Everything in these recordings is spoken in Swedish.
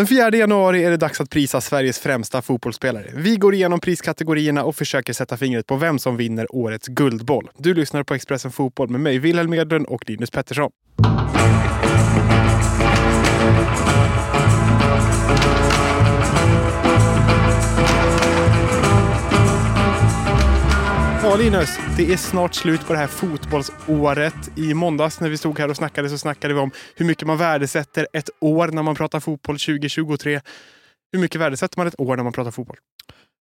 Den 4 januari är det dags att prisa Sveriges främsta fotbollsspelare. Vi går igenom priskategorierna och försöker sätta fingret på vem som vinner årets Guldboll. Du lyssnar på Expressen Fotboll med mig, Wilhelm Edlund och Linus Pettersson. Linus, det är snart slut på det här fotbollsåret. I måndags när vi stod här och snackade så snackade vi om hur mycket man värdesätter ett år när man pratar fotboll 2023. Hur mycket värdesätter man ett år när man pratar fotboll?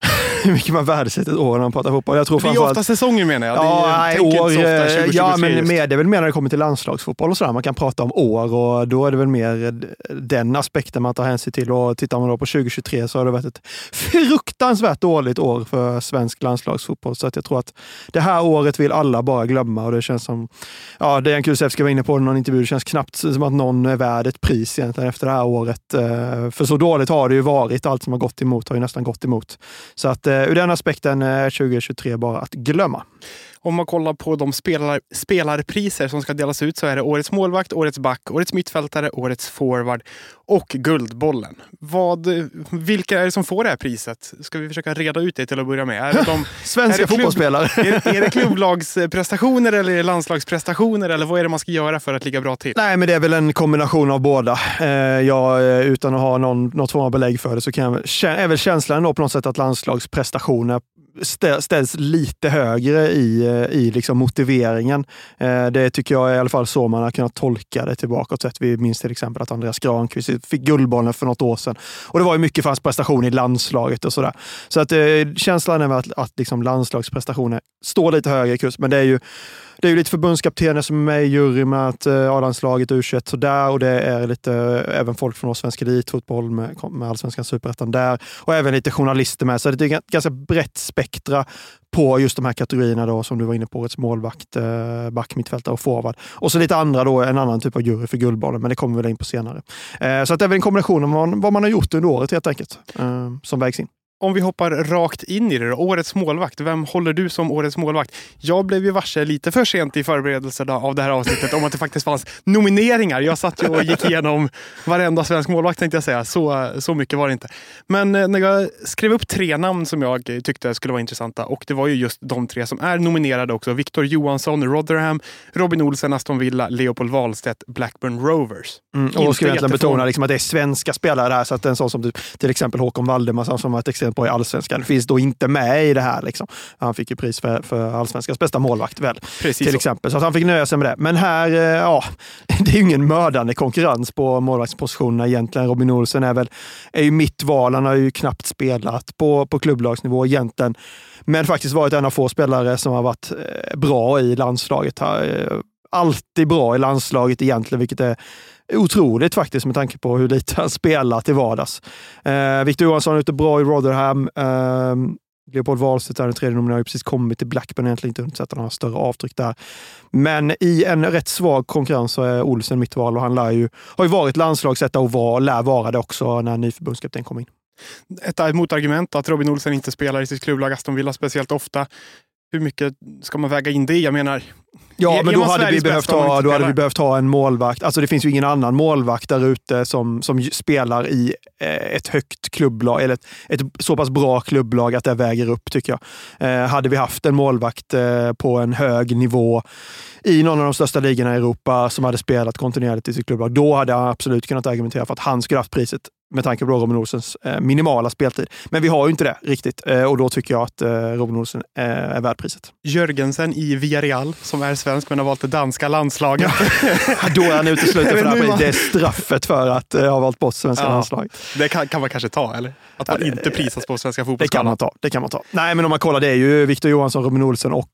hur mycket man värdesätter ett år när man pratar fotboll. Jag tror det är ofta säsonger menar jag. Ja, det är, år, ofta ja men mer, det är väl mer när det kommer till landslagsfotboll och sådär. Man kan prata om år och då är det väl mer den aspekten man tar hänsyn till. Och tittar man då på 2023 så har det varit ett fruktansvärt dåligt år för svensk landslagsfotboll. Så att jag tror att det här året vill alla bara glömma och det känns som, ja, det Kulusevski var inne på i någon intervju, det känns knappt som att någon är värd ett pris egentligen efter det här året. Eh, för så dåligt har det ju varit. Allt som har gått emot har ju nästan gått emot. Så att eh, ur den aspekten eh, är 2023 bara att glömma. Om man kollar på de spelar, spelarpriser som ska delas ut så är det Årets målvakt, Årets back, Årets mittfältare, Årets forward och Guldbollen. Vad, vilka är det som får det här priset? Ska vi försöka reda ut det till att börja med? Är det de, Svenska är det fotbollsspelare. Är, är det klubblagsprestationer eller är det landslagsprestationer? Eller vad är det man ska göra för att ligga bra till? Nej, men det är väl en kombination av båda. Eh, jag, eh, utan att ha någon, något form av belägg för det så kan jag, är väl känslan då på något sätt att landslagsprestationer ställs lite högre i, eh, i liksom motiveringen. Eh, det tycker jag är i alla fall så man har kunnat tolka det tillbaka. Sett. Vi minns till exempel att Andreas Granqvist fick Guldbollen för något år sedan. Och det var ju mycket för hans prestation i landslaget och sådär. Så att, eh, känslan är väl att, att liksom landslagsprestationer står lite högre i kurs. Men det är ju det är ju lite förbundskaptener som är med i juryn med att eh, A-landslaget U21 sådär och det är lite eh, även folk från Svensk Elitfotboll med, med Allsvenskan Superettan där och även lite journalister med. Så det är ett ganska brett spektra på just de här kategorierna då, som du var inne på, årets målvakt, eh, back, mittfältare och forward. Och så lite andra då, en annan typ av jury för Guldbollen, men det kommer vi väl in på senare. Så att det är väl en kombination av vad man har gjort under året helt enkelt, som vägs in om vi hoppar rakt in i det då. Årets målvakt. Vem håller du som årets målvakt? Jag blev ju varse lite för sent i förberedelserna av det här avsnittet om att det faktiskt fanns nomineringar. Jag satt ju och gick igenom varenda svensk målvakt tänkte jag säga. Så, så mycket var det inte. Men eh, när jag skrev upp tre namn som jag tyckte skulle vara intressanta och det var ju just de tre som är nominerade också. Victor Johansson, Rotherham, Robin Olsen, Aston Villa, Leopold Wahlstedt, Blackburn Rovers. Mm, och ska egentligen betona liksom att det är svenska spelare här så att en sån som till exempel Håkon Valdemarsson som var ett extremt bra i allsvenskan finns då inte med i det här. Liksom. Han fick ju pris för, för allsvenskans bästa målvakt väl, Precis till så. exempel. Så att han fick nöja sig med det. Men här, eh, ja, det är ju ingen mördande konkurrens på målvaktspositionerna egentligen. Robin Olsen är väl är ju mitt val. Han har ju knappt spelat på, på klubblagsnivå egentligen. Men faktiskt varit en av få spelare som har varit eh, bra i landslaget. Eh, alltid bra i landslaget egentligen, vilket är otroligt faktiskt med tanke på hur lite han spelar till vardags. Eh, Victor Johansson är ute bra i Rotherham. Eh, Leopold Wahlstedt är den tredje nominerade. har precis kommit till Blackburn, egentligen inte hunnit sätta några större avtryck där. Men i en rätt svag konkurrens så är Olsen mitt val och han lär ju, har ju varit landslagsetta och var, lär vara det också när ny förbundskapten kom in. Ett motargument att Robin Olsen inte spelar i sitt klubblag Aston Villa speciellt ofta. Hur mycket ska man väga in det? Jag menar, Ja, men då hade, vi behövt, ha, då hade vi behövt ha en målvakt. Alltså det finns ju ingen annan målvakt där ute som, som spelar i eh, ett högt klubblag, eller ett, ett så pass bra klubblag att det väger upp, tycker jag. Eh, hade vi haft en målvakt eh, på en hög nivå i någon av de största ligorna i Europa som hade spelat kontinuerligt i sitt klubblag, då hade jag absolut kunnat argumentera för att han skulle haft priset med tanke på Robin Olsens eh, minimala speltid. Men vi har ju inte det riktigt eh, och då tycker jag att eh, Robin Olsen är värd priset. Jörgensen i Villarreal, som är svensk men har valt det danska landslaget. då är han utesluten för det här Det är straffet för att ha valt bort svenska ja, landslaget. Det kan, kan, man kanske ta, eller? Att man inte prisas på svenska fotbollsskalan. Det kan man ta. Det kan man ta. Nej, men om man kollar, det är ju Victor Johansson, Robin Olsen och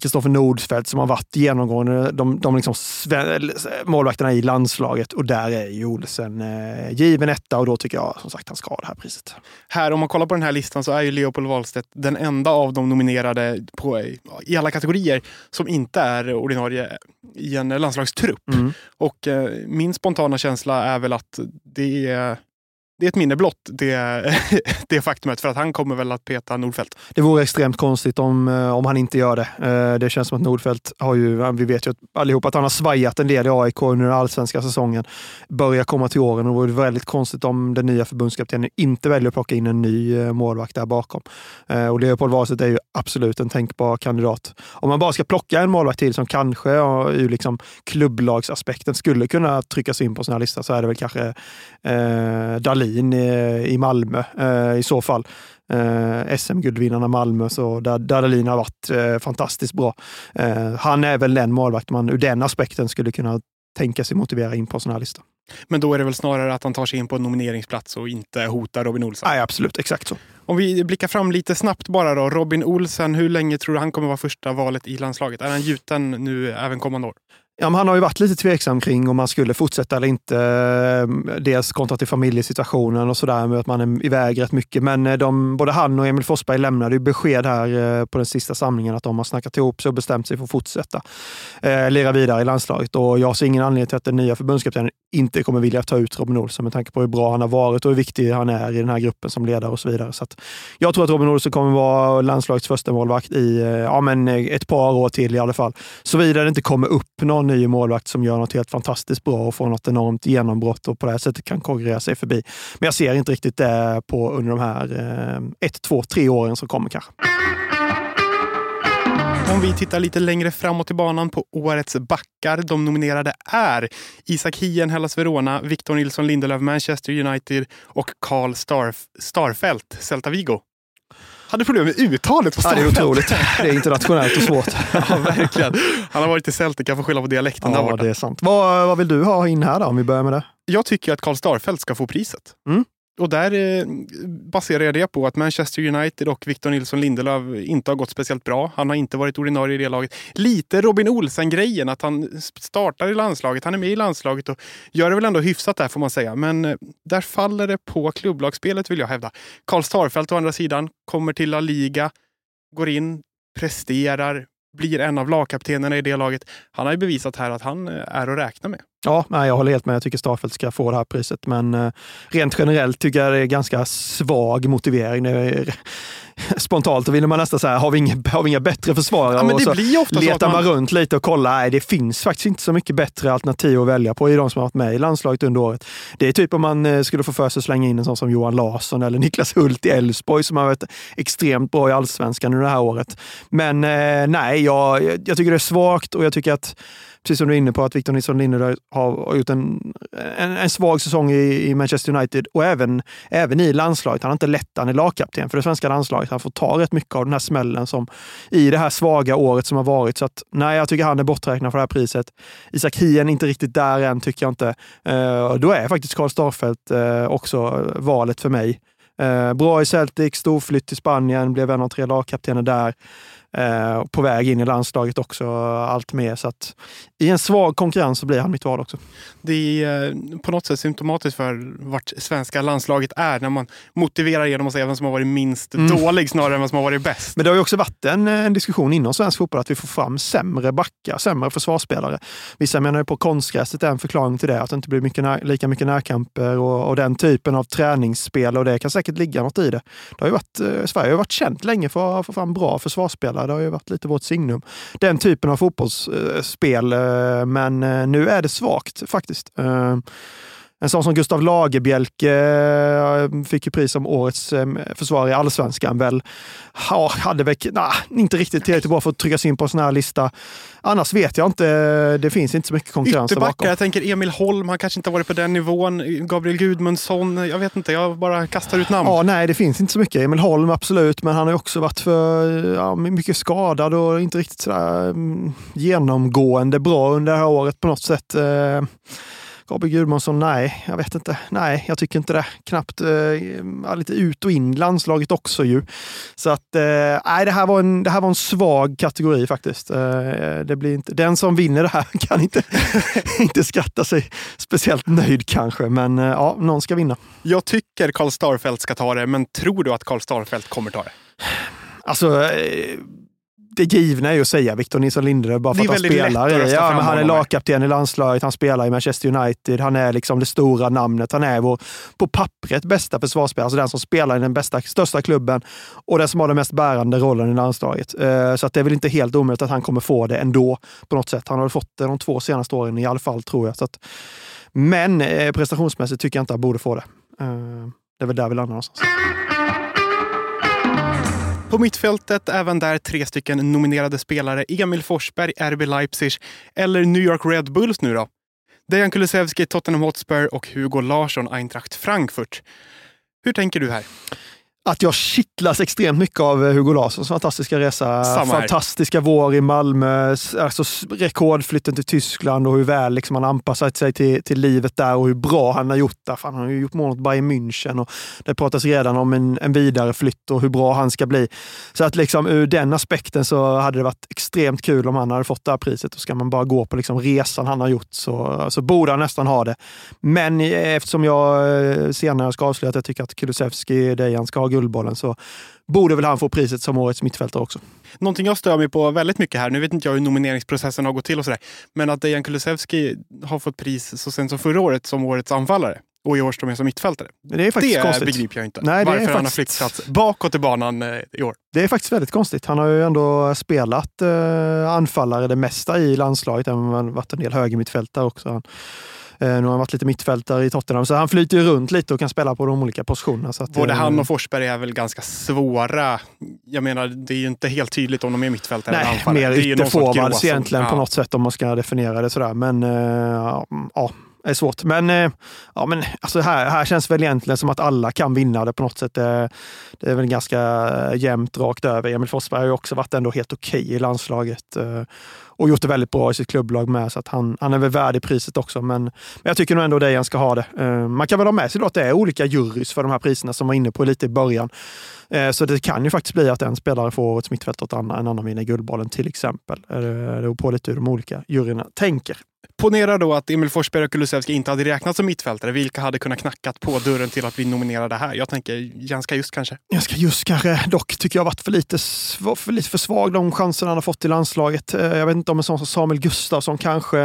Kristoffer eh, Nordfeldt som har varit genomgående de, de liksom målvakterna i landslaget och där är ju Olsen eh, given ett och då tycker jag som sagt han ska ha det här priset. Här, om man kollar på den här listan så är ju Leopold Wahlstedt den enda av de nominerade på, i alla kategorier som inte är ordinarie i en landslagstrupp. Mm. Och eh, min spontana känsla är väl att det är det är ett minne blott, det, det faktumet. För att han kommer väl att peta Nordfeldt. Det vore extremt konstigt om, eh, om han inte gör det. Eh, det känns som att Nordfeldt har ju, vi vet ju allihopa att han har svajat en del i AIK under den allsvenska säsongen. Börjar komma till åren och det vore väldigt konstigt om den nya förbundskaptenen inte väljer att plocka in en ny eh, målvakt där bakom. Och Leopold Wahlstedt är ju absolut en tänkbar kandidat. Om man bara ska plocka en målvakt till som kanske ur liksom klubblagsaspekten skulle kunna tryckas in på sån här lista så är det väl kanske eh, Dalin i, i Malmö eh, i så fall. Eh, SM-guldvinnarna Malmö, så där, där Dahlin har varit eh, fantastiskt bra. Eh, han är väl den målvakt man ur den aspekten skulle kunna tänka sig motivera in på sån här lista. Men då är det väl snarare att han tar sig in på en nomineringsplats och inte hotar Robin Olsen? Nej, absolut. Exakt så. Om vi blickar fram lite snabbt bara då. Robin Olsen, hur länge tror du han kommer vara första valet i landslaget? Är han gjuten nu även kommande år? Ja, han har ju varit lite tveksam kring om han skulle fortsätta eller inte. Ehm, dels kontra till familjesituationen och sådär med att man är iväg rätt mycket. Men eh, de, både han och Emil Forsberg lämnade ju besked här eh, på den sista samlingen att de har snackat ihop sig och bestämt sig för att fortsätta eh, lira vidare i landslaget. Och jag ser ingen anledning till att den nya förbundskaptenen inte kommer vilja ta ut Robin Olsson med tanke på hur bra han har varit och hur viktig han är i den här gruppen som ledare och så vidare. Så jag tror att Robin Olsson kommer vara landslagets första målvakt i eh, ja, men ett par år till i alla fall. Såvida det inte kommer upp någon ny målvakt som gör något helt fantastiskt bra och får något enormt genombrott och på det här sättet kan konkurrera sig förbi. Men jag ser inte riktigt det på under de här eh, ett, två, tre åren som kommer kanske. Om vi tittar lite längre framåt i banan på årets backar. De nominerade är Isak Hien, Hellas Verona, Victor Nilsson Lindelöf, Manchester United och Carl Starf Starfelt, Celta Vigo hade problem med uttalet på starten. Ja, det är otroligt. Det är internationellt och svårt. ja, verkligen. Han har varit i Celtic, kan få skylla på dialekten ja, där borta. det är sant. Vad, vad vill du ha in här då, om vi börjar med det? Jag tycker att Karl Starfelt ska få priset. Mm. Och där eh, baserar jag det på att Manchester United och Victor Nilsson Lindelöf inte har gått speciellt bra. Han har inte varit ordinarie i det laget. Lite Robin Olsen-grejen, att han startar i landslaget. Han är med i landslaget och gör det väl ändå hyfsat där får man säga. Men eh, där faller det på klubblagsspelet vill jag hävda. Karl Starfelt å andra sidan kommer till La Liga, går in, presterar, blir en av lagkaptenerna i det laget. Han har ju bevisat här att han eh, är att räkna med. Ja, jag håller helt med. Jag tycker Starfelt ska få det här priset, men eh, rent generellt tycker jag det är ganska svag motivering. Spontant då vill man nästan säga, har vi inga, har vi inga bättre försvarare? Ja, men det och så ofta letar man... man runt lite och kollar. Nej, det finns faktiskt inte så mycket bättre alternativ att välja på i de som har varit med i landslaget under året. Det är typ om man eh, skulle få för sig att slänga in en sån som Johan Larsson eller Niklas Hult i Elfsborg som har varit extremt bra i allsvenskan under det här året. Men eh, nej, jag, jag tycker det är svagt och jag tycker att precis som du är inne på, att Victor Nilsson Lindelöf har gjort en, en, en, svag säsong i, i, Manchester United och även, även i landslaget. Han har inte lett han är lagkapten för det svenska landslaget. Han får ta rätt mycket av den här smällen som i det här svaga året som har varit. Så att, nej, jag tycker han är borträknad för det här priset. Isak Hien inte riktigt där än, tycker jag inte. Uh, då är faktiskt Karl Starfelt uh, eh, också eh, valet för mig. Uh, bra i Celtic, storflytt till Spanien, blev en av tre lagkaptener där. Eh, på väg in i landslaget också, allt mer. Så att i en svag konkurrens så blir han mitt val också. Det är eh, på något sätt symptomatiskt för vart svenska landslaget är när man motiverar genom att säga vem som har varit minst mm. dålig snarare än vem som har varit bäst. Men det har ju också varit en, en diskussion inom svensk fotboll att vi får fram sämre backar, sämre försvarsspelare. Vissa menar ju på konstgräset är en förklaring till det, att det inte blir mycket när, lika mycket närkamper och, och, den typen av träningsspel och det kan säkert ligga något i det. det har ju varit, eh, Sverige har varit känt länge för att få fram bra försvarsspelare spelare. Det har ju varit lite vårt signum. Den typen av fotbollsspel. Eh, men eh, nu är det svagt faktiskt. Eh, Eh, en sån som Gustav Lagerbielke eh, fick ju pris som årets eh, försvarare i allsvenskan. Väl, ja, hade väl nah, inte riktigt tillräckligt bra för att tryckas in på en sån här lista. Annars vet jag inte. Det finns inte så mycket konkurrens bakom. Jag tänker Emil Holm, han kanske inte har varit på den nivån. Gabriel Gudmundsson, jag vet inte. Jag bara kastar ut namn. Ja, nej, det finns inte så mycket. Emil Holm, absolut. Men han har också varit för ja, mycket skadad och inte riktigt sådär mm, genomgående bra under det här året på något sätt. Eh, Gabriel Gudmundsson, nej, jag vet inte. Nej, jag tycker inte det. Knappt. Eh, lite ut och in landslaget också ju. Så att, eh, nej, det här, var en, det här var en svag kategori faktiskt. Eh, det blir inte, den som vinner det här kan inte, inte skatta sig speciellt nöjd kanske, men eh, ja, någon ska vinna. Jag tycker Karl Starfelt ska ta det, men tror du att Karl Starfelt kommer ta det? Alltså, eh, det givna är ju att säga Victor Nilsson Lindelöf bara för att han spelar att Ja, men han är lagkapten i landslaget, han spelar i Manchester United, han är liksom det stora namnet. Han är vår, på pappret, bästa försvarsspelare, alltså den som spelar i den bästa, största klubben och den som har den mest bärande rollen i landslaget. Eh, Så att det är väl inte helt omöjligt att han kommer få det ändå på något sätt. Han har fått det de två senaste åren i alla fall, tror jag. Så att, men eh, prestationsmässigt tycker jag inte att han borde få det. Eh, Det är väl där vi landar någonstans. På mittfältet även där tre stycken nominerade spelare. Emil Forsberg, RB Leipzig eller New York Red Bulls nu då. Dejan Kulusevski, Tottenham Hotspur och Hugo Larsson, Eintracht Frankfurt. Hur tänker du här? Att jag kittlas extremt mycket av eh, Hugo Larssons fantastiska resa. Samma här. Fantastiska vår i Malmö, alltså rekordflytten till Tyskland och hur väl liksom han anpassat sig till, till livet där och hur bra han har gjort där. Fan, han har ju gjort mål mot Bayern München och det pratas redan om en, en vidare flytt och hur bra han ska bli. Så att liksom ur den aspekten så hade det varit extremt kul om han hade fått det här priset. Och ska man bara gå på liksom resan han har gjort så, så borde han nästan ha det. Men eh, eftersom jag eh, senare ska avslöja att jag tycker att Kulusevski, Dejan, ska ha Guldbollen så borde väl han få priset som årets mittfältare också. Någonting jag stör mig på väldigt mycket här, nu vet inte jag hur nomineringsprocessen har gått till och sådär, men att Dejan Kulusevski har fått pris så sent som förra året som årets anfallare och i år står med som mittfältare. Det är faktiskt Det konstigt. begriper jag inte. Nej, Varför han har faktiskt- flyttats bakåt i banan eh, i år. Det är faktiskt väldigt konstigt. Han har ju ändå spelat eh, anfallare det mesta i landslaget. Han har varit en del högermittfältare också. Han, nu har han varit lite mittfältare i Tottenham, så han flyter ju runt lite och kan spela på de olika positionerna. Så att, Både eh, han och Forsberg är väl ganska svåra. Jag menar, det är ju inte helt tydligt om de är mittfältare eller anfallare. mer ytterforwards egentligen på Ja. något sätt om man ska definiera det sådär. Men eh, ja, är svårt. Men, eh, ja, men alltså här, här känns väl egentligen som att alla kan vinna det på något sätt. Det, det är väl ganska eh, jämnt rakt över. Emil Forsberg har ju också varit ändå helt okej i landslaget och gjort det väldigt bra i sitt klubblag med. Så att han, han är väl värd i priset också. Men, men jag tycker nog ändå Dejan ska ha det. Man kan väl ha med sig då att det är olika jurys för de här priserna som var inne på lite i början. Så det kan ju faktiskt bli att en spelare får årets mittfält och en annan vinner Guldbollen till exempel. Det beror på lite hur de olika juryerna tänker. Ponera då att Emil Forsberg och Kulusevski inte hade räknats som mittfältare. Vilka hade kunnat knackat på dörren till att bli nominerade här? Jag tänker Janska just kanske. Jag ska just kanske dock tycker jag varit för lite, för lite för svag de chanserna han har fått i landslaget. Eh, Jag vet inte om en sån som Samuel Gustafsson kanske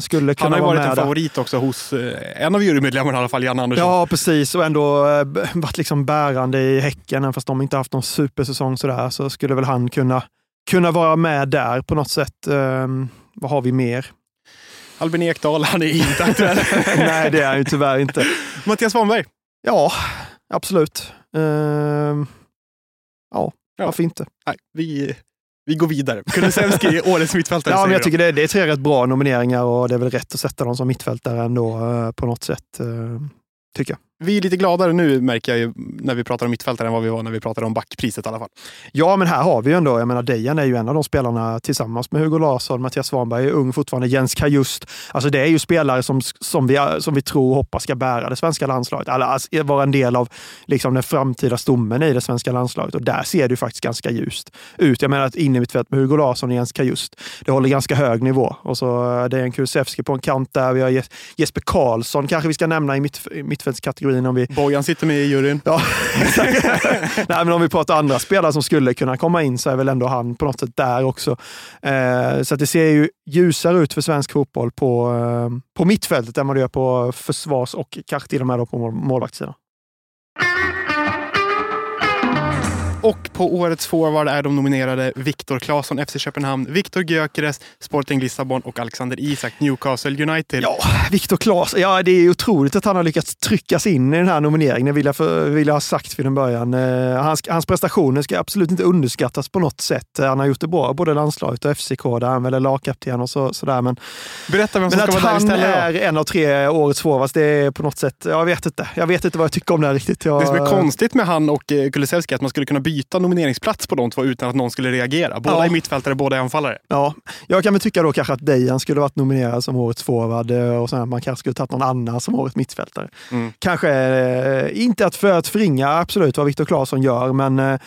skulle Han kunna har ju vara varit med en där. favorit också hos eh, en av jurymedlemmarna i alla fall, Jan Andersson. Ja, precis. Och ändå eh, varit liksom bärande i Häcken. Även fast de inte haft någon supersäsong sådär, så skulle väl han kunna, kunna vara med där på något sätt. Ehm, vad har vi mer? Albin Ekdal, han är inte aktuell. Nej, det är han ju tyvärr inte. Mattias Svanberg. Ja, absolut. Ehm, ja, Ja. varför inte? Nej, vi, vi går vidare. Kulusevski är årets mittfältare. Ja, men jag tycker det, det är tre rätt bra nomineringar och det är väl rätt att sätta dem som mittfältare ändå eh, på något sätt. eh, Tycker jag. Vi är lite gladare nu märker jag ju när vi pratar om mittfältare än vad vi var när vi pratade om backpriset i alla fall. Ja, men här har vi ju ändå, jag menar Dejan är ju en av de spelarna tillsammans med Hugo Larsson, Mattias Svanberg är ung fortfarande, Jens Kajust. Alltså det är ju spelare som, som, vi, som vi tror och hoppas ska bära det svenska landslaget. Alltså, vara en del av liksom, den framtida stommen i det svenska landslaget. Och där ser det ju faktiskt ganska ljust ut. Jag menar att inne i mittfält med Hugo Larsson och Jens Kajust, det håller ganska hög nivå. Och så eh, Dejan det är en Kulusevski på en kant där. Vi har Jesper Karlsson kanske vi ska nämna i mitt, mittfältskategorin om vi Bojan sitter med i juryn. Ja, exakt. Nej, men om vi pratar andra spelare som skulle kunna komma in så är väl ändå han på något sätt där också. Eh, så att det ser ju ljusare ut för svensk fotboll på, eh, på mittfältet än vad det gör på försvars och kanske till och med på mål, målvaktssidan. Och på årets forward är de nominerade Viktor Claesson, FC Köpenhamn, Viktor Gyökeres, Sporting Lissabon och Alexander Isak, Newcastle United. Ja, Viktor Claes. Ja, det är otroligt att han har lyckats tryckas in i den här nomineringen, vill jag, för, vill jag ha sagt en början. Eh, hans, hans prestationer ska absolut inte underskattas på något sätt. Han har gjort det bra, både landslaget och FCK, där han väl är lagkapten och så, sådär. Men Berätta vem som Men ska att vara där han istället. Då. är en av tre årets forwards, det är på något sätt, jag vet inte. Jag vet inte vad jag tycker om det här riktigt. Jag, Det som är konstigt med han och eh, Kulusevski är att man skulle kunna byta nomineringsplats på de två utan att någon skulle reagera. Båda Ja. är mittfältare, båda är anfallare. Ja, jag kan väl tycka då kanske att Dejan skulle varit nominerad som årets forward eh, och sen att man kanske skulle tagit någon annan som årets mittfältare. Mm. Kanske eh, inte att för att förringa absolut vad Viktor Claesson gör, men eh,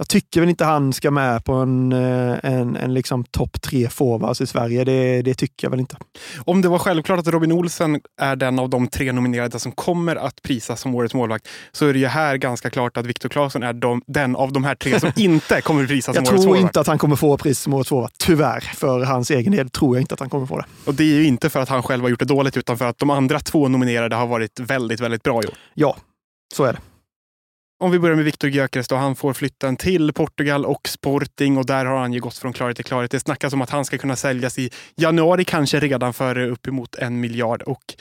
jag tycker väl inte han ska med på en, eh, en, en liksom topp tre forwards i Sverige. Det, det tycker jag väl inte. Om det var självklart att Robin Olsen är den av de tre nominerade som kommer att prisas som årets målvakt så är det ju här ganska klart att Viktor Claesson är de, den av de här tre som inte kommer att prisas som jag årets målvakt. Jag tror inte att han kommer få pris som årets målvakt. Tyvärr. För hans egen del tror jag inte att han kommer få det. Och det är ju inte för att han själv har gjort det dåligt utan för att de andra två nominerade har varit väldigt, väldigt bra i år. Ja, så är det. Om vi börjar med Viktor Gyökeres då. Han får flytten till Portugal och Sporting och där har han ju gått från klarhet till klarhet. Det snackas om att han ska kunna säljas i januari, kanske redan för uppemot en miljard. Och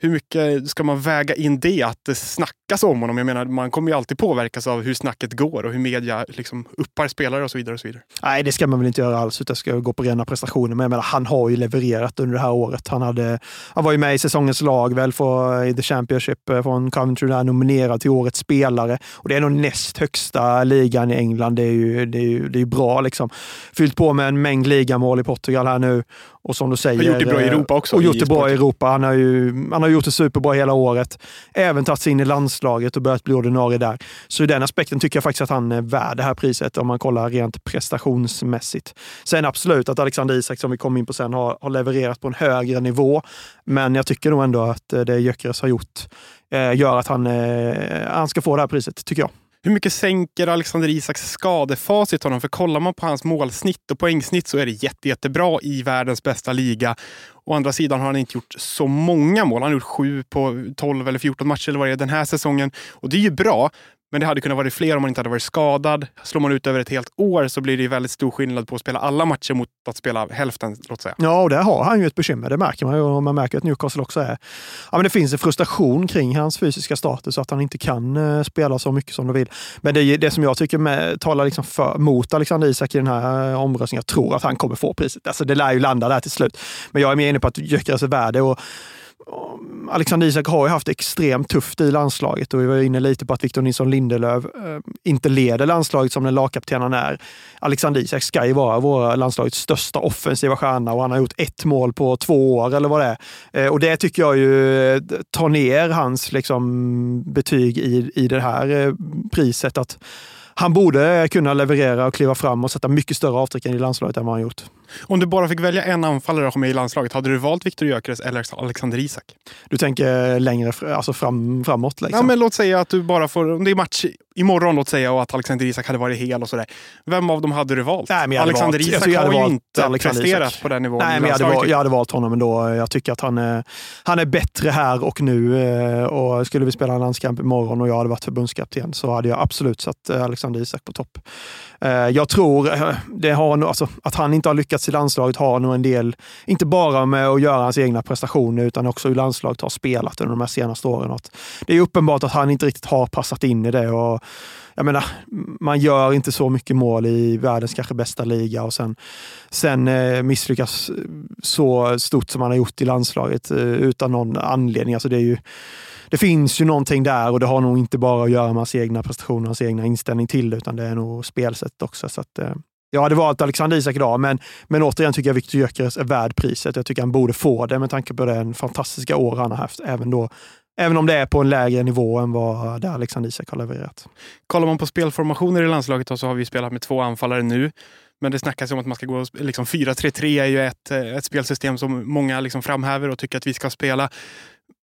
hur mycket ska man väga in det, att det snackas om honom? Jag menar, man kommer ju alltid påverkas av hur snacket går och hur media liksom uppar spelare och så vidare. och så vidare. Nej, det ska man väl inte göra alls, utan ska gå på rena prestationer. Men jag menar, han har ju levererat under det här året. Han, hade, han var ju med i säsongens lag väl för, i The Championship eh, från Coventry, där nominerad till årets spelare. Och det är nog näst högsta ligan i England. Det är ju, det är ju, det är bra. Liksom. Fyllt på med en mängd ligamål i Portugal här nu. Och som du säger... Och gjort det bra i eh, Europa också. Och gjort det bra i Europa. Han har, ju, han har gjort det superbra hela året. Även tagit sig in i landslaget och börjat bli ordinarie där. Så i den aspekten tycker jag faktiskt att han är värd det här priset om man kollar rent prestationsmässigt. Sen absolut att Alexander Isak, som vi kom in på sen, har, har levererat på en högre nivå. Men jag tycker nog ändå att eh, det Gyökeres har gjort eh, gör att han, eh, han ska få det här priset, tycker jag. Hur mycket sänker Alexander Isaks skadefacit honom? För kollar man på hans målsnitt och poängsnitt så är det jätte, jättebra i världens bästa liga. Å andra sidan har han inte gjort så många mål. Han har gjort sju på 12 eller 14 matcher eller vad det är den här säsongen. Och det är ju bra, men det hade kunnat vara fler om man inte hade varit skadad. Slår man ut över ett helt år så blir det väldigt stor skillnad på att spela alla matcher mot att spela hälften, låt säga. Ja, och där har han ju ett bekymmer. Det märker man ju. Och man märker att Newcastle också är... Ja, men det finns en frustration kring hans fysiska status, att han inte kan eh, spela så mycket som de vill. Men det, det som jag tycker med, talar liksom för, mot Alexander Isak i den här eh, omröstningen, jag tror att han kommer få priset. Alltså, det lär ju landa där till slut. Men jag är mer inne på att Gyökeres är värd det. Alexander Isak har ju haft extremt tufft i landslaget och vi var inne lite på att Victor Nilsson Lindelöf eh, inte leder landslaget som den lagkapten han är. Alexander Isak ska ju vara vår landslagets största offensiva stjärna och han har gjort ett mål på två år eller vad det är. Eh, och det tycker jag ju eh, tar ner hans liksom, betyg i, i det här priset. att han borde kunna leverera och kliva fram och sätta mycket större avtryck i landslaget än vad han gjort. Om du bara fick välja en anfallare att ha med i landslaget, hade du valt Viktor Gyökeres eller Alexander Isak? Du tänker längre alltså fram, framåt? Liksom. Ja, men låt säga att du bara får, om det är match imorgon låt säga och att Alexander Isak hade varit hel och sådär. Vem av dem hade du valt? Nej, Alexander valt, Isak har ju inte Alexander presterat Isak. på den nivån. Nej, men jag hade, valt, jag hade valt honom ändå. Jag tycker att han är, han är bättre här och nu. Eh, och skulle vi spela en landskamp imorgon och jag hade varit förbundskapten så hade jag absolut satt eh, Alexander Isak på topp. Eh, jag tror eh, det har, alltså, att han inte har lyckats i landslaget har nog en del, inte bara med att göra hans egna prestationer utan också hur landslaget har spelat under de här senaste åren. Att det är uppenbart att han inte riktigt har passat in i det. Och, jag menar, man gör inte så mycket mål i världens kanske bästa liga och sen, sen eh, misslyckas så stort som man har gjort i landslaget utan någon anledning. Alltså det, är ju, det finns ju någonting där och det har nog inte bara att göra med hans egna prestationer, hans egna inställning till det, utan det är nog spelsättet också. Så att, eh, jag hade valt Alexander Isak idag, men, men återigen tycker jag Viktor Gyökeres är värd priset. Jag tycker han borde få det med tanke på den fantastiska år han har haft, även, då, även om det är på en lägre nivå än vad där Alexander Isak har levererat. Kollar man på spelformationer i landslaget så har vi spelat med två anfallare nu. Men det snackas om att man ska gå liksom 4-3-3 är ju ett, eh, ett spelsystem som många liksom framhäver och tycker att vi ska spela.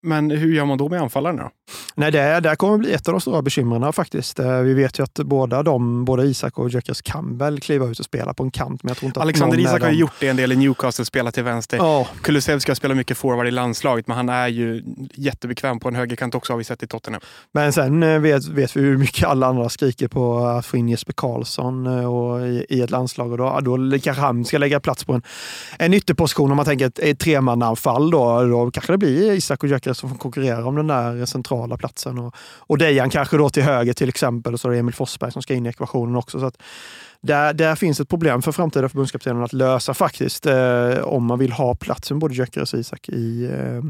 Men hur gör man då med anfallarna? Nej, det, det kommer bli ett av de stora bekymren faktiskt. Eh, vi vet ju att båda de, både Isak och Jökers kan väl kliva ut och spela på en kant. Men jag tror inte Alexander Isak har ju gjort det en del i Newcastle, spelat till vänster. Oh. Kulusevski har spelat mycket forward i landslaget, men han är ju jättebekväm på en högerkant också har vi sett i Tottenham. Men sen eh, vet, vet vi hur mycket alla andra skriker på att få in Jesper Karlsson eh, och i, i, ett landslag. Och då, då kanske han ska lägga plats på en, en ytterposition. Om man tänker ett, ett tremananfall då, då kanske det blir Isak och Jökers som får konkurrera om den där centrala platsen. Och, och Dejan kanske då till höger till exempel och så är det Emil Forsberg som ska in i ekvationen också. Så att där, där finns ett problem för framtida förbundskaptenen att lösa faktiskt eh, om man vill ha platsen både Gyökeres och Isak i, eh,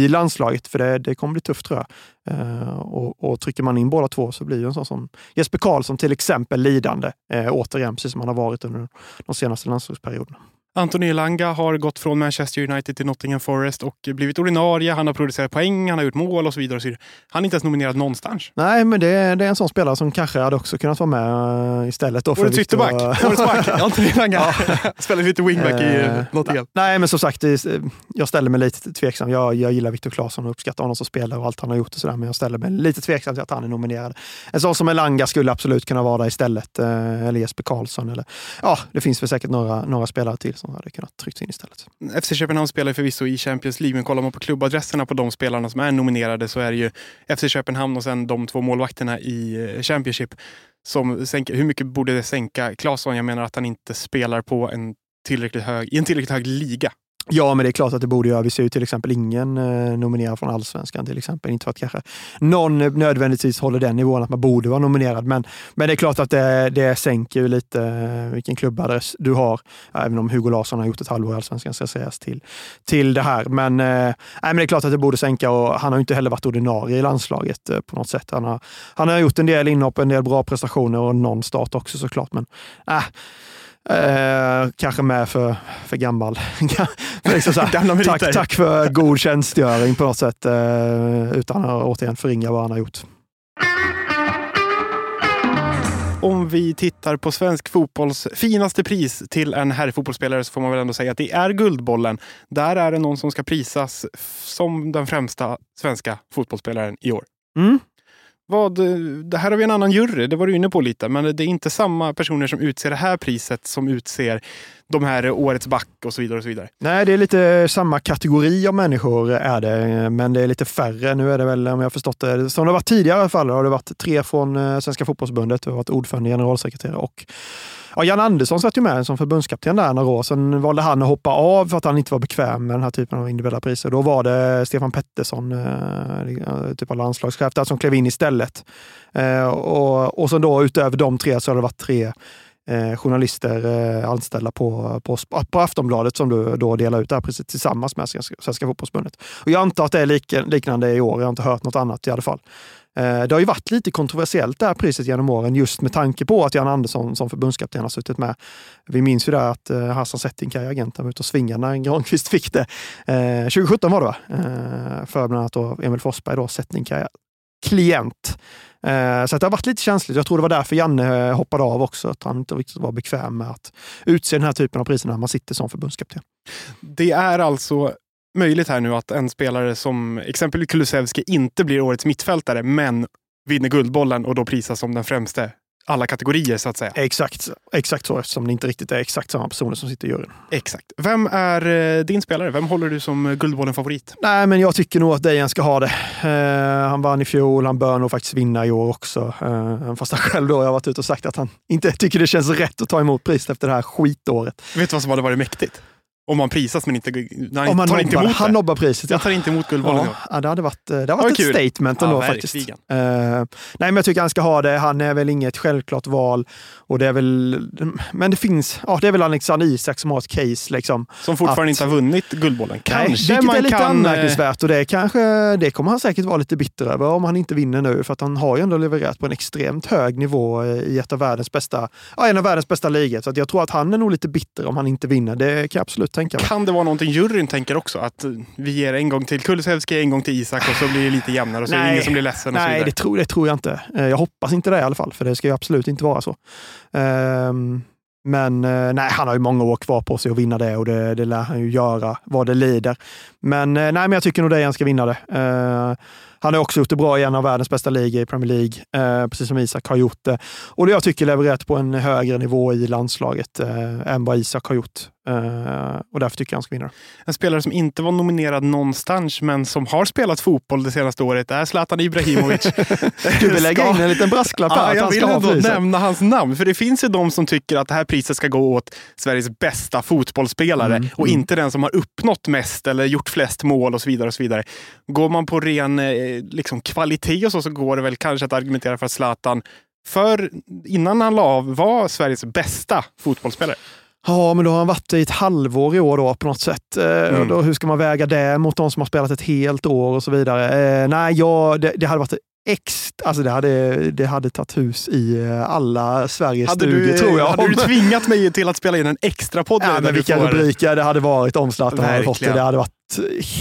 i landslaget. För det, det kommer bli tufft tror jag. Eh, och, och, trycker man in båda två så blir en sån som Jesper Karlsson till exempel lidande. Eh, återigen, precis som han har varit under de senaste landslagsperioderna. Anthony Elanga har gått från Manchester United till Nottingham Forest och blivit ordinarie. Han har producerat poäng, han har gjort mål och så vidare. Och så vidare. Han är inte ens nominerad någonstans. Nej, men det, det är en sån spelare som kanske hade också kunnat vara med eh, istället. Då för Årets Victor- ytterback, årets back, Anthony Elanga. Spelar lite wingback i Eh, Nottingham. Nej, men som sagt, är- jag ställer mig lite tveksam. Jag, jag gillar Viktor Claesson och uppskattar honom som spelare och allt han har gjort och sådär, men jag ställer mig lite tveksam till att han är nominerad. En sån som Elanga skulle absolut kunna vara där istället, eh, eller Jesper Karlsson. Eller, ja, det finns väl säkert några, några spelare till som hade kunnat tryckas in istället. FC Köpenhamn spelar förvisso i Champions League, men kollar man på klubbadresserna på de spelarna som är nominerade så är det ju FC Köpenhamn och sen de två målvakterna i eh, Championship. Som sänker, hur mycket borde det sänka Claesson? Jag menar att han inte spelar på en tillräckligt hög, i en tillräckligt hög liga. Ja, men det är klart att det borde göra. Vi ser ju till exempel ingen eh, nominerad från allsvenskan till exempel. Inte för att kanske någon nödvändigtvis håller den nivån att man borde vara nominerad, men, men det är klart att det, det sänker ju lite eh, vilken klubbadress du har. Även om Hugo Larsson har gjort ett halvår i allsvenskan ska sägas till, till det här. Men, eh, men det är klart att det borde sänka och han har ju inte heller varit ordinarie i landslaget eh, på något sätt. Han har, han har gjort en del inhopp, en del bra prestationer och någon start också såklart. Men eh, Eh, kanske med för, för gammal. För liksom så här, tack, tack för god tjänstgöring på något sätt. Eh, utan att återigen förringa vad han har gjort. Om vi tittar på svensk fotbolls finaste pris till en herrfotbollsspelare så får man väl ändå säga att det är Guldbollen. Där är det någon som ska prisas som den främsta svenska fotbollsspelaren i år. Mm. Vad, det här har vi en annan jury, det var du inne på lite, men det är inte samma personer som utser det här priset som utser de här årets back och så vidare. och så vidare. Nej, det är lite samma kategori av människor är det, men det är lite färre. Nu är det väl, om jag förstått det, som det har varit tidigare i alla fall, har det varit tre från eh, Svenska fotbollsbundet, det har varit ordförande, generalsekreterare och Ja, Jan Andersson satt ju med som förbundskapten där några år. Sen valde han att hoppa av för att han inte var bekväm med den här typen av individuella priser. Då var det Stefan Pettersson, eh, typ av landslagschef, där som klev in istället. Eh, och, och sen då utöver de tre så har det varit tre eh, journalister eh, anställda på, på, på Aftonbladet som du då delar ut det här priset tillsammans med Svenska, Svenska fotbollsbundet. Och jag antar att det är lik, liknande i år. Jag har inte hört något annat i alla fall. Eh, det har ju varit lite kontroversiellt det här priset genom åren just med tanke på att Jan Andersson som förbundskapten har suttit med. Vi minns ju det att eh, Hassan Settinkaj, agenten, var ute och svingade när Granqvist fick det. Eh, 2017 var det va? För bland annat då Emil Forsberg, då Settinkaj klient. Så det har varit lite känsligt. Jag tror det var därför Janne hoppade av också. Att han inte riktigt var bekväm med att utse den här typen av priser när man sitter som förbundskapten. Det är alltså möjligt här nu att en spelare som exempelvis Kulusevski inte blir årets mittfältare, men vinner Guldbollen och då prisas som den främste alla kategorier så att säga. Exakt, exakt så eftersom det inte riktigt är exakt samma personer som sitter i juryn. Exakt. Vem är eh, din spelare? Vem håller du som Guldbollen-favorit? Nej, men jag tycker nog att Dejan ska ha det. Eh, han vann i fjol, han bör nog faktiskt vinna i år också. Eh, fast han själv då har varit ute och sagt att han inte tycker det känns rätt att ta emot priset efter det här skitåret. Vet du vad som hade varit mäktigt? Om man prisas men inte, nej, Om han tar inte nobbar, emot han nobbar priset. Jag tar inte emot Guldbollen. Ja, ja, det hade varit, det hade var varit ett kul. statement ändå Ja, faktiskt. Eh, nej, men jag tycker han ska ha det. Han är väl inget självklart val. Och det är väl, men det finns, ja, det är väl Alexander Isak som har ett case. Liksom. Som fortfarande Att- inte har vunnit Guldbollen. Nej, Kanske vilket man är lite kan... eh, anmärkningsvärt och det, kanske, det kommer han säkert vara lite bitter över om han inte vinner nu. För att han har ju ändå levererat på en extremt hög nivå eh, i ett av världens bästa, ja, en av världens bästa ligor. Så jag tror att han är nog lite bitter om han inte vinner. Det kan jag absolut tänka mig. Kan det vara någonting juryn tänker också? Att vi ger en gång till Kulusevski, en gång till Isak och så blir det lite jämnare och så är det ingen som blir ledsen och Nej, det tror, det tror jag inte. Eh, Jag hoppas inte det i alla fall, för det ska ju absolut inte vara så. Ehm, Men eh, nej, han har ju många år kvar på sig att vinna det och det, det lär han ju göra vad det lider. Men eh, nej, men jag tycker nog det han ska vinna det. Eh, Han har också gjort det bra i en av världens bästa ligor i Premier League, eh, precis som Isak har gjort det. Och det jag tycker levererat på en högre nivå i landslaget eh, än vad Isak har gjort. Eh, och därför tycker jag han ska vinna det. En spelare som inte var nominerad någonstans men som har spelat fotboll det senaste året är Zlatan Ibrahimovic. Du vill lägga in en liten brasklapp här att jag vill ändå nämna hans namn. För det finns ju de som tycker att det här priset ska gå åt Sveriges bästa fotbollsspelare Mm, och mm. inte den som har uppnått mest eller gjort flest mål och så vidare. och så vidare. Går man på ren eh, liksom, kvalitet och så, så går det väl kanske att argumentera för att Zlatan för innan han la av var Sveriges bästa fotbollsspelare. Ja, men då har han varit i ett halvår i år då på något sätt. Eh, Mm. och då, hur ska man väga det mot de som har spelat ett helt år och så vidare? Eh, nej, ja, det, det hade varit extra, alltså det hade, det hade tagit hus i eh, alla Sveriges Hade stugor du, tror jag. hade du tvingat mig till att spela in en extra podd Ja, men vilka rubriker det hade varit om Zlatan hade fått det. Det hade varit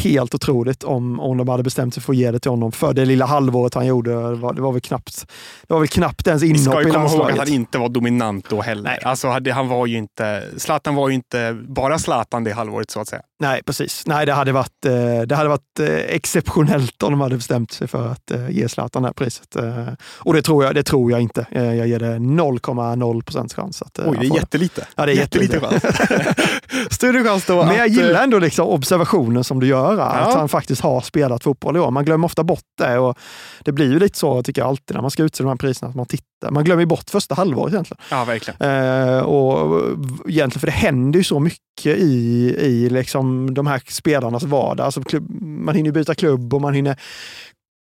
helt otroligt om, om de hade bestämt sig för att ge det till honom för det lilla halvåret han gjorde. Det var, det var, väl, knappt, det var väl knappt ens Vi inhopp ska i ju komma ihåg att landslaget. han inte var dominant då heller. Nej. Alltså, han var ju inte, Zlatan var ju inte bara Zlatan det halvåret så att säga. Nej, precis. Nej, det hade varit, eh, det hade varit eh, exceptionellt om de hade bestämt sig för att eh, ge Zlatan det här priset. Och det tror jag, det tror jag inte. Jag ger det 0,0 procents chans. Att, Oj, det är jättelite. Ja, det är jättelite. chans. Större chans då Men jag gillar ändå liksom observationen som du gör, att han faktiskt har spelat fotboll i år. Man glömmer ofta bort det och det blir ju lite så, tycker jag alltid, när man ska utse de här priserna, att man tittar. Man glömmer bort första halvåret egentligen. Ja, verkligen. Eh, och egentligen, för det händer ju så mycket i, i liksom de här spelarnas vardag. Alltså klubb, man hinner byta klubb och man hinner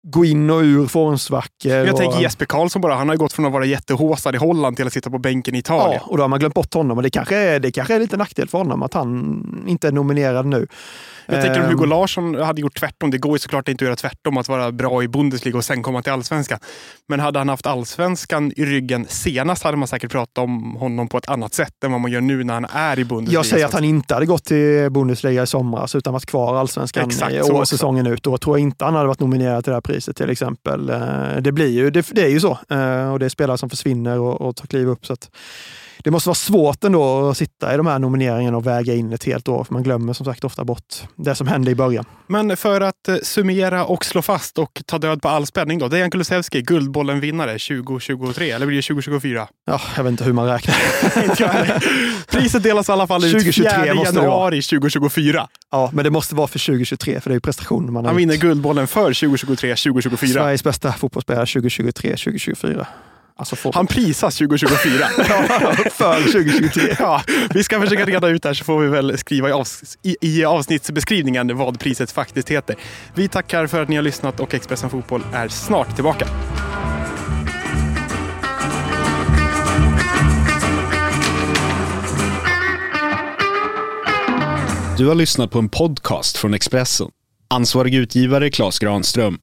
gå in och ur formsvackor. Jag och, tänker Jesper Karlsson bara. Han har gått från att vara jättehåsad i Holland till att sitta på bänken i Italien. Ja, och då har man glömt bort honom och det kanske är, det kanske är lite nackdel för honom att han inte är nominerad nu. Jag tänker om Ehm, Hugo Larsson hade gjort tvärtom. Det går ju såklart inte att göra tvärtom, att vara bra i Bundesliga och sen komma till allsvenskan. Men hade han haft allsvenskan i ryggen senast hade man säkert pratat om honom på ett annat sätt än vad man gör nu när han är i Bundesliga. Jag säger att han inte hade gått till Bundesliga i somras utan varit kvar allsvenskan Exakt år, säsongen ut. Då tror jag inte han hade varit nominerad till det här priset till exempel. Eh, det, blir ju, det, det är ju så. Eh, och det är spelare som försvinner och, och tar kliv upp. Så att det måste vara svårt ändå att sitta i de här nomineringarna och väga in ett helt år. För man glömmer som sagt ofta bort det som hände i början. Men för att eh, summera och slå fast och ta död på all spänning då. Dejan Kulusevski, Guldbollen-vinnare 2023, eller blir det 2024? Ja, jag vet inte hur man räknar. Priset delas i alla fall ut 2023 4 måste det vara. januari 2024. Ja, men det måste vara för 2023 för det är ju prestationen man har Han vinner. Guldbollen för 2023-2024. Sveriges bästa fotbollsspelare 2023-2024. Alltså får Han prisas 2024. för 2023. Ja, vi ska försöka reda ut det här så får vi väl skriva i, avs i, i avsnittsbeskrivningen vad priset faktiskt heter. Vi tackar för att ni har lyssnat och Expressen Fotboll är snart tillbaka. Du har lyssnat på en podcast från Expressen. Ansvarig utgivare Klas Granström